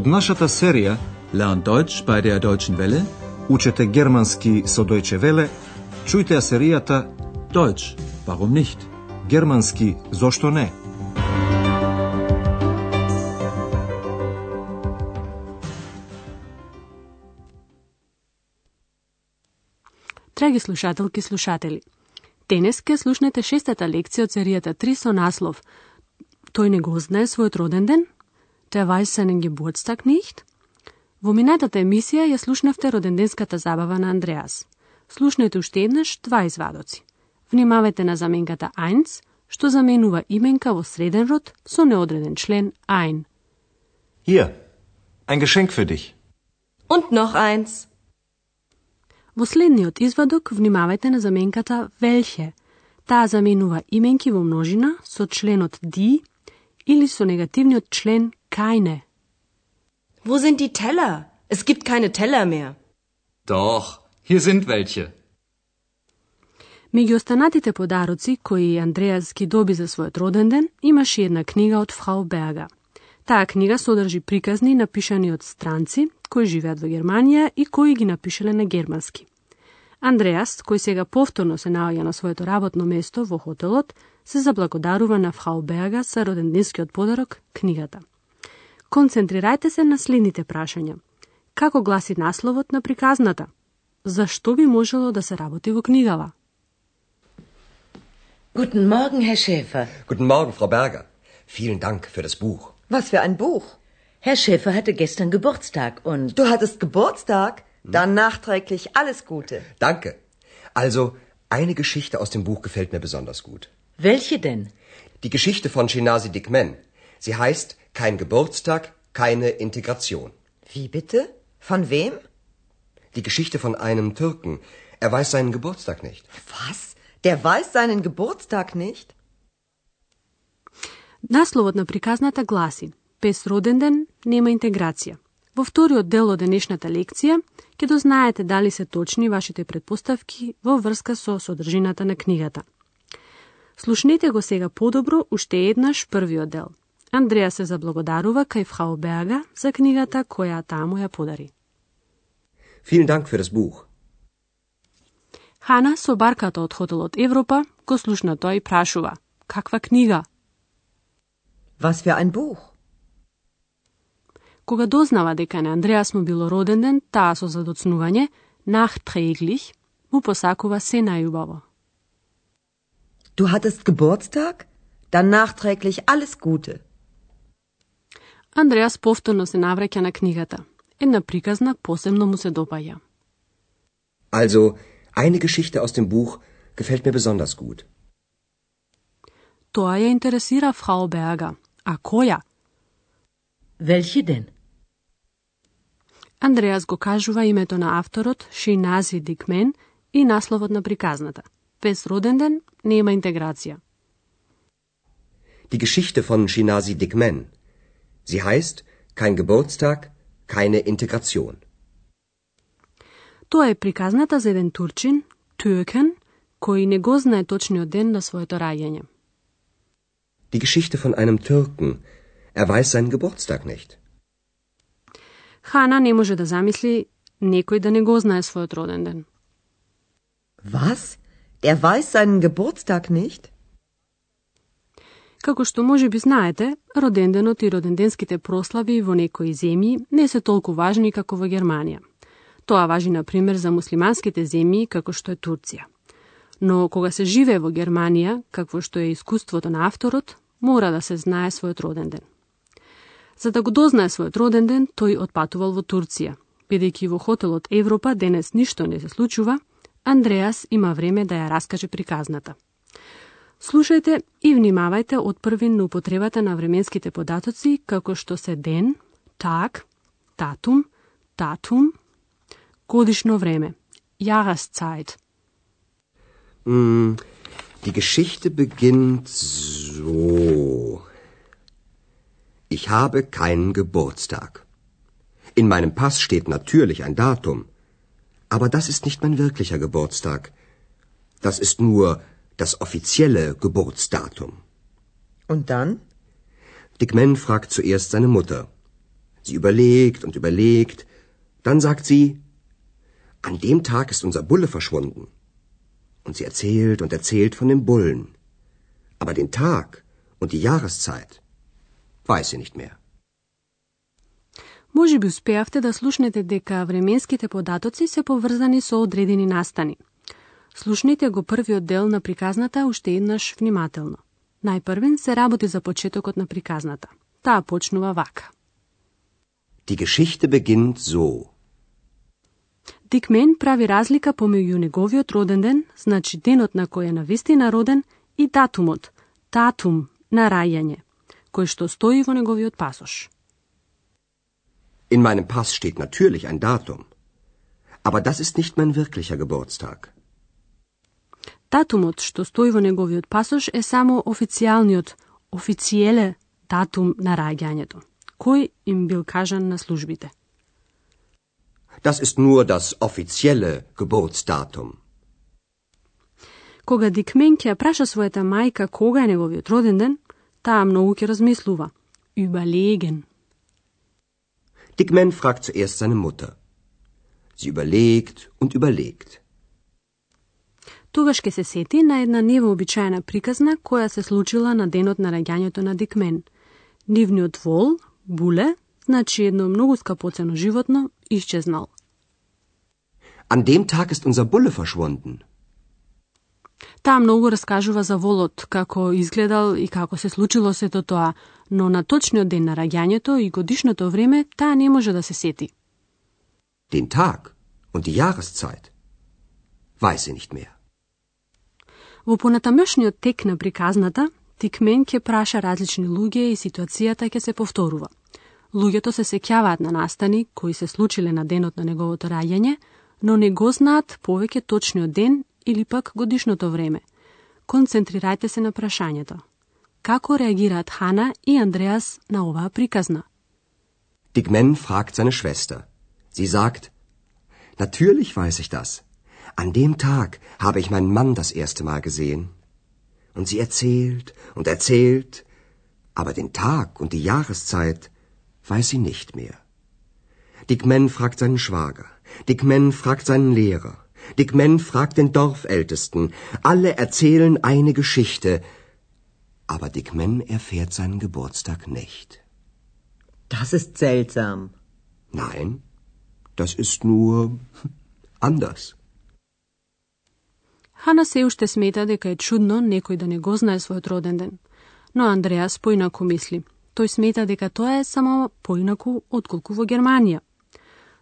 Од нашата серија Learn Deutsch bei der Deutschen Welle. Учете германски со Deutsche Welle, чујте ја серијата Deutsch, warum nicht? Германски зошто не? Драги слушателки и слушатели, денес ке слушнете шестата лекција од серијата 3 со наслов Тој не го знае својот роден ден? Der weiß seinen Geburtstag nicht? Во минатата емисија ја слушнавте роденденската забава на Андреас. Слушнете уште еднаш два извадоци. Внимавајте на заменката eins, што заменува именка во среден род со неодреден член ein. Hier, ein Geschenk für dich. Und noch eins. Во следниот извадок внимавајте на заменката welche. Таа заменува именки во множина со членот die или со негативниот член keine. Wo sind die Teller? Es gibt keine Teller mehr. Doch, hier sind welche. Меѓу останатите подароци кои Андреас ги доби за својот роден ден, имаше една книга од Фрау Берга. Таа книга содржи приказни напишани од странци кои живеат во Германија и кои ги напишале на германски. Андреас, кој сега повторно се наоѓа на своето работно место во хотелот, се заблагодарува на Фрау Берга за роденденскиот подарок, книгата. Концентрирајте се на следните прашања. Како гласи насловот на приказната? Зашто би можело да се работи во книгава? Guten Morgen, Herr Schäfer. Guten Morgen, Frau Berger. Vielen Dank für das Buch. Was für ein Buch? Herr Schäfer hatte gestern Geburtstag und... Du hattest Geburtstag? Dann nachträglich alles Gute. Danke. Also, eine Geschichte aus dem Buch gefällt mir besonders gut. Welche denn? Die Geschichte von Shinasi Dikmen. Sie heißt Kein Geburtstag, keine Integration. Wie bitte? Von wem? Die Geschichte von einem Türken. Er weiß seinen Geburtstag nicht. Was? Der weiß seinen Geburtstag nicht? Насловот на приказната гласи Без роден ден нема интеграција. Во вториот дел од денешната лекција ќе дознаете дали се точни вашите предпоставки во врска со содржината на книгата. Слушнете го сега подобро уште еднаш првиот дел. Андреа се заблагодарува кај Фрау Берга за книгата која таа му ја подари. Vielen Dank für das Buch. Хана со барката од хотелот Европа го слушна тоа и прашува каква книга? Was für ein Buch? Кога дознава дека на Андреас му било роден ден, таа со задоцнување, nachträglich, му посакува се најубаво. Du hattest Geburtstag? Dann nachträglich alles Gute. Андреас повторно се навраќа на книгата. Една приказна посебно му се допаѓа. Also, eine Geschichte aus dem Buch gefällt mir besonders gut. Тоа ја интересира Фрау Берга. А која? Welche denn? Андреас го кажува името на авторот Шинази Дикмен и насловот на приказната. Без роден ден нема интеграција. Die Geschichte von Shinasi Dikmen. Sie heißt Kein Geburtstag, keine Integration. Тоа е приказната за еден турчин, Türken, кој не го знае точниот ден на своето раѓање. Die Geschichte von einem Türken. Er weiß seinen Geburtstag nicht. Хана не може да замисли некој да не го знае својот роден ден. Was? Der weiß seinen Geburtstag nicht? Како што може би знаете, роденденот и роденденските прослави во некои земји не се толку важни како во Германија. Тоа важи, на пример, за муслиманските земји како што е Турција. Но кога се живее во Германија, какво што е искуството на авторот, мора да се знае својот роден ден. За да го дознае својот роден ден, тој отпатувал во Турција. Бидејќи во хотелот Европа денес ништо не се случува, Андреас има време да ја раскаже приказната. Слушајте и внимавајте од први на употребата на временските податоци како што се ден, так, татум, татум, годишно време, Jahreszeit. Hm, die Geschichte beginnt so. Ich habe keinen Geburtstag. In meinem Pass steht natürlich ein Datum. Aber das ist nicht mein wirklicher Geburtstag. Das ist nur das offizielle Geburtsdatum. Und dann? Dick Man fragt zuerst seine Mutter. Sie überlegt und überlegt. Dann sagt sie, an dem Tag ist unser Bulle verschwunden. Und sie erzählt und erzählt von dem Bullen. Aber den Tag und die Jahreszeit weiß sie nicht mehr. Може би успеавте да слушнете дека временските податоци се поврзани со одредени настани. Слушнете го првиот дел на приказната уште еднаш внимателно. Најпрвен се работи за почетокот на приказната. Таа почнува вака. Die Geschichte beginnt so. Дик Мен прави разлика помеѓу неговиот роден ден, значи денот на кој е навистина роден, и датумот, датум на раѓање, кој што стои во неговиот пасош. In meinem Pass steht natürlich ein Datum. Aber das ist nicht mein wirklicher Geburtstag. Датумот што стои во неговиот пасош е само официјалниот, официеле датум на раѓањето, кој им бил кажан на службите. Das ist nur das offizielle Geburtsdatum. Кога Дик Мен ќе праша својата мајка кога е неговиот роден ден, таа многу ќе размислува. Überlegen. Man fragt zuerst seine Mutter. Sie überlegt und überlegt. Тогаш ќе се сети на една невообичаена приказна која се случила на денот на раѓањето на Дик Мен. Нивниот вол, буле, значи едно многу скапоцено животно, исчезнал. An dem Tag ist unser Bulle verschwunden. Таа многу раскажува за волот, како изгледал и како се случило сето тоа, но на точниот ден на раѓањето и годишното време таа не може да се сети. Den Tag und die Jahreszeit weiß sie nicht mehr. Во понатамошниот тек на приказната, Тикмен ќе праша различни луѓе и ситуацијата ќе се повторува. Луѓето се сеќаваат на настани кои се случиле на денот на неговото раѓање, но не го знаат повеќе точниот ден или пак годишното време. Концентрирајте се на прашањето. Како реагираат Хана и Андреас на оваа приказна? Тикмен Man fragt seine Schwester. Sie sagt, Natürlich weiß ich das. An dem Tag habe ich meinen Mann das erste Mal gesehen. Und sie erzählt und erzählt, aber den Tag und die Jahreszeit weiß sie nicht mehr. Dick Man fragt seinen Schwager. Dick Man fragt seinen Lehrer. Dick Man fragt den Dorfältesten. Alle erzählen eine Geschichte. Aber Dick Man erfährt seinen Geburtstag nicht. Das ist seltsam. Nein, das ist nur anders. Хана се уште смета дека е чудно некој да не го знае својот роден ден. Но Андреас поинаку мисли. Тој смета дека тоа е само поинаку отколку во Германија.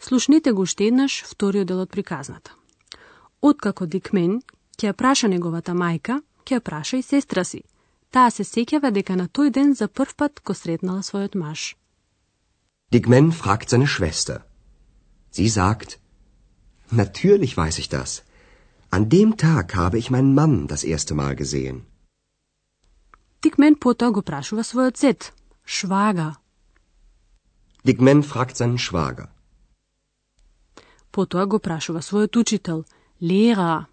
Слушнете го уште еднаш вториот дел од приказната. Откако Дикмен ќе ја праша неговата мајка, ќе ја праша и сестра си. Таа се сеќава дека на тој ден за прв пат го сретнала својот маж. Дикмен Man fragt seine Schwester. Sie sagt, Natürlich weiß ich das. An dem Tag habe ich meinen Mann das erste Mal gesehen. Дикмен потоа го прашува својот зет, швага. Dick Man fragt seinen Schwager. Потоа го прашува својот учител, Лера.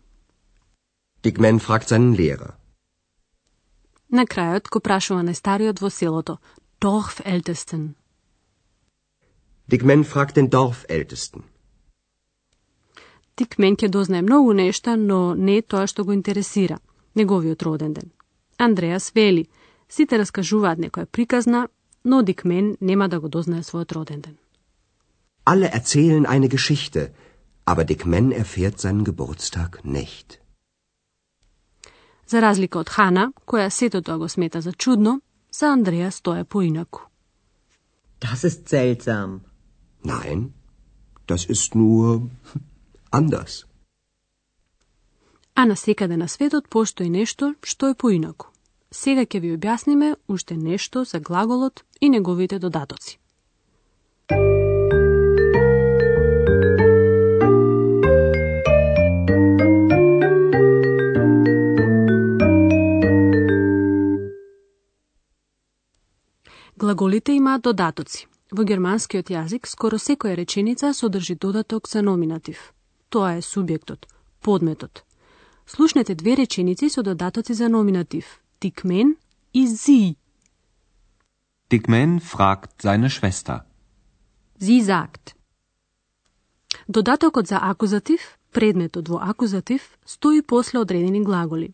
Dick Man fragt seinen Lehrer. На крајот го прашува најстариот во селото, Dorfältesten. Dick Man fragt den Dorfältesten. Дикмен ќе дознае многу нешта, но не тоа што го интересира, неговиот роден ден. Андреас вели, сите раскажуваат некоја приказна, но Дикмен нема да го дознае својот роден ден. Alle erzählen eine Geschichte, aber Dick Man erfährt seinen Geburtstag nicht. За разлика од Хана, која сето тоа го смета за чудно, за Андреас тоа е поинаку. Das ist seltsam. Nein, das ist nur anders. А на секаде на светот постои нешто што е поинаку. Сега ќе ви објасниме уште нешто за глаголот и неговите додатоци. Глаголите имаат додатоци. Во германскиот јазик скоро секоја реченица содржи додаток за номинатив. Тоа е субјектот, подметот. Слушнете две реченици со додатоци за номинатив. Men и sie. Dick Man fragt seine Schwester. Sie sagt. Додатокот за акузатив, предметот во акузатив, стои после одредени глаголи.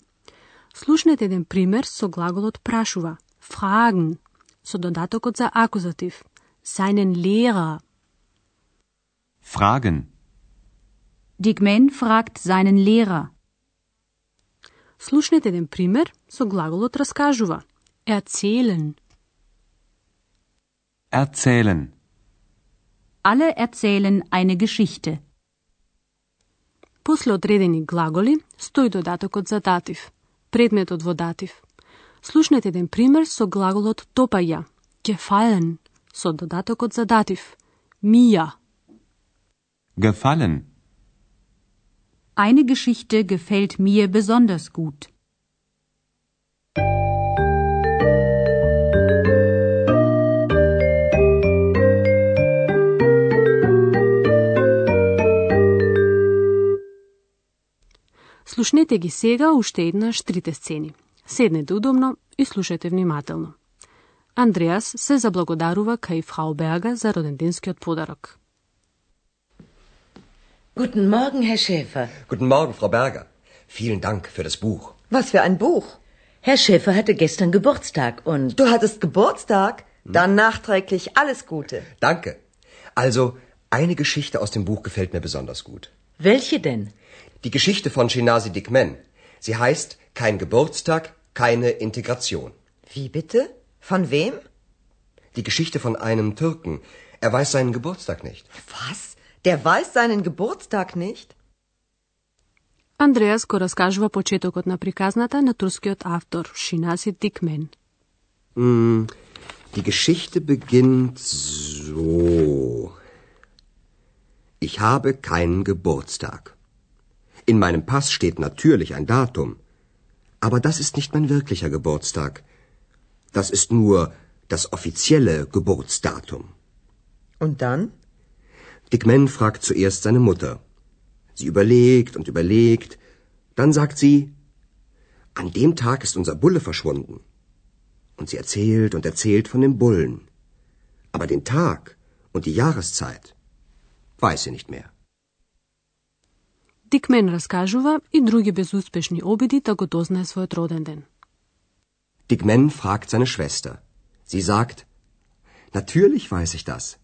Слушнете еден пример со глаголот прашува, fragen, со додатокот за акузатив, seinen Lehrer. Fragen. Digmen fragt seinen Lehrer. Слушнете еден пример со глаголот раскажува, erzählen. Erzählen. Alle erzählen eine Geschichte. После одредени глаголи стои додатокот за датив, предметот во датив. Слушнете еден пример со глаголот топаја, gefallen, со додатокот за датив, mir. Gefallen. Eine Geschichte gefällt mir besonders gut. Слушнете ги сега уште еднаш трите сцени. Седнете удобно и слушате внимателно. Андреас се заблагодарува кај фрау Берга за роденденскиот подарок. Guten Morgen, Herr Schäfer. Guten Morgen, Frau Berger. Vielen Dank für das Buch. Was für ein Buch? Herr Schäfer hatte gestern Geburtstag und... Du hattest Geburtstag? Dann nachträglich alles Gute. Danke. Also, eine Geschichte aus dem Buch gefällt mir besonders gut. Welche denn? Die Geschichte von Shinasi Dikmen. Sie heißt Kein Geburtstag, keine Integration. Wie bitte? Von wem? Die Geschichte von einem Türken. Er weiß seinen Geburtstag nicht. Was? Der weiß seinen Geburtstag nicht? Андреас го раскажува почетокот на приказната на турскиот автор Шинаси Дикмен. Mm, die Geschichte beginnt so. Ich habe keinen Geburtstag. In meinem Pass steht natürlich ein Datum. Aber das ist nicht mein wirklicher Geburtstag. Das ist nur das offizielle Geburtsdatum. Und dann? Dick Man fragt zuerst seine Mutter. Sie überlegt und überlegt. Dann sagt sie, an dem Tag ist unser Bulle verschwunden. Und sie erzählt und erzählt von dem Bullen. Aber den Tag und die Jahreszeit weiß sie nicht mehr. Дикмен раскажува и други безуспешни обиди да го дознае својот роден ден. Dick Man fragt seine Schwester. Sie sagt, Natürlich weiß ich das.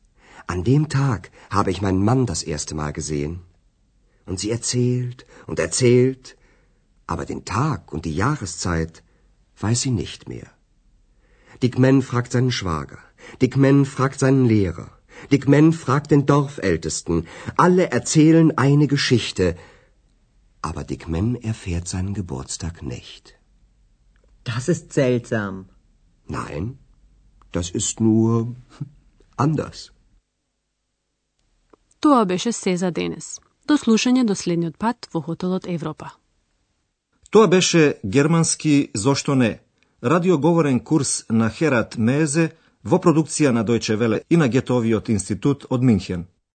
An dem Tag habe ich meinen Mann das erste Mal gesehen. Und sie erzählt und erzählt, aber den Tag und die Jahreszeit weiß sie nicht mehr. Dick Man fragt seinen Schwager. Dick Man fragt seinen Lehrer. Dick Man fragt den Dorfältesten. Alle erzählen eine Geschichte. Aber Dick Man erfährt seinen Geburtstag nicht. Das ist seltsam. Nein, das ist nur anders. Тоа беше се за денес. До слушање до следниот пат во хотелот Европа. Тоа беше германски Зошто не? Радиоговорен курс на Херат Мезе во продукција на Дојче Веле и на Гетовиот институт од Минхен.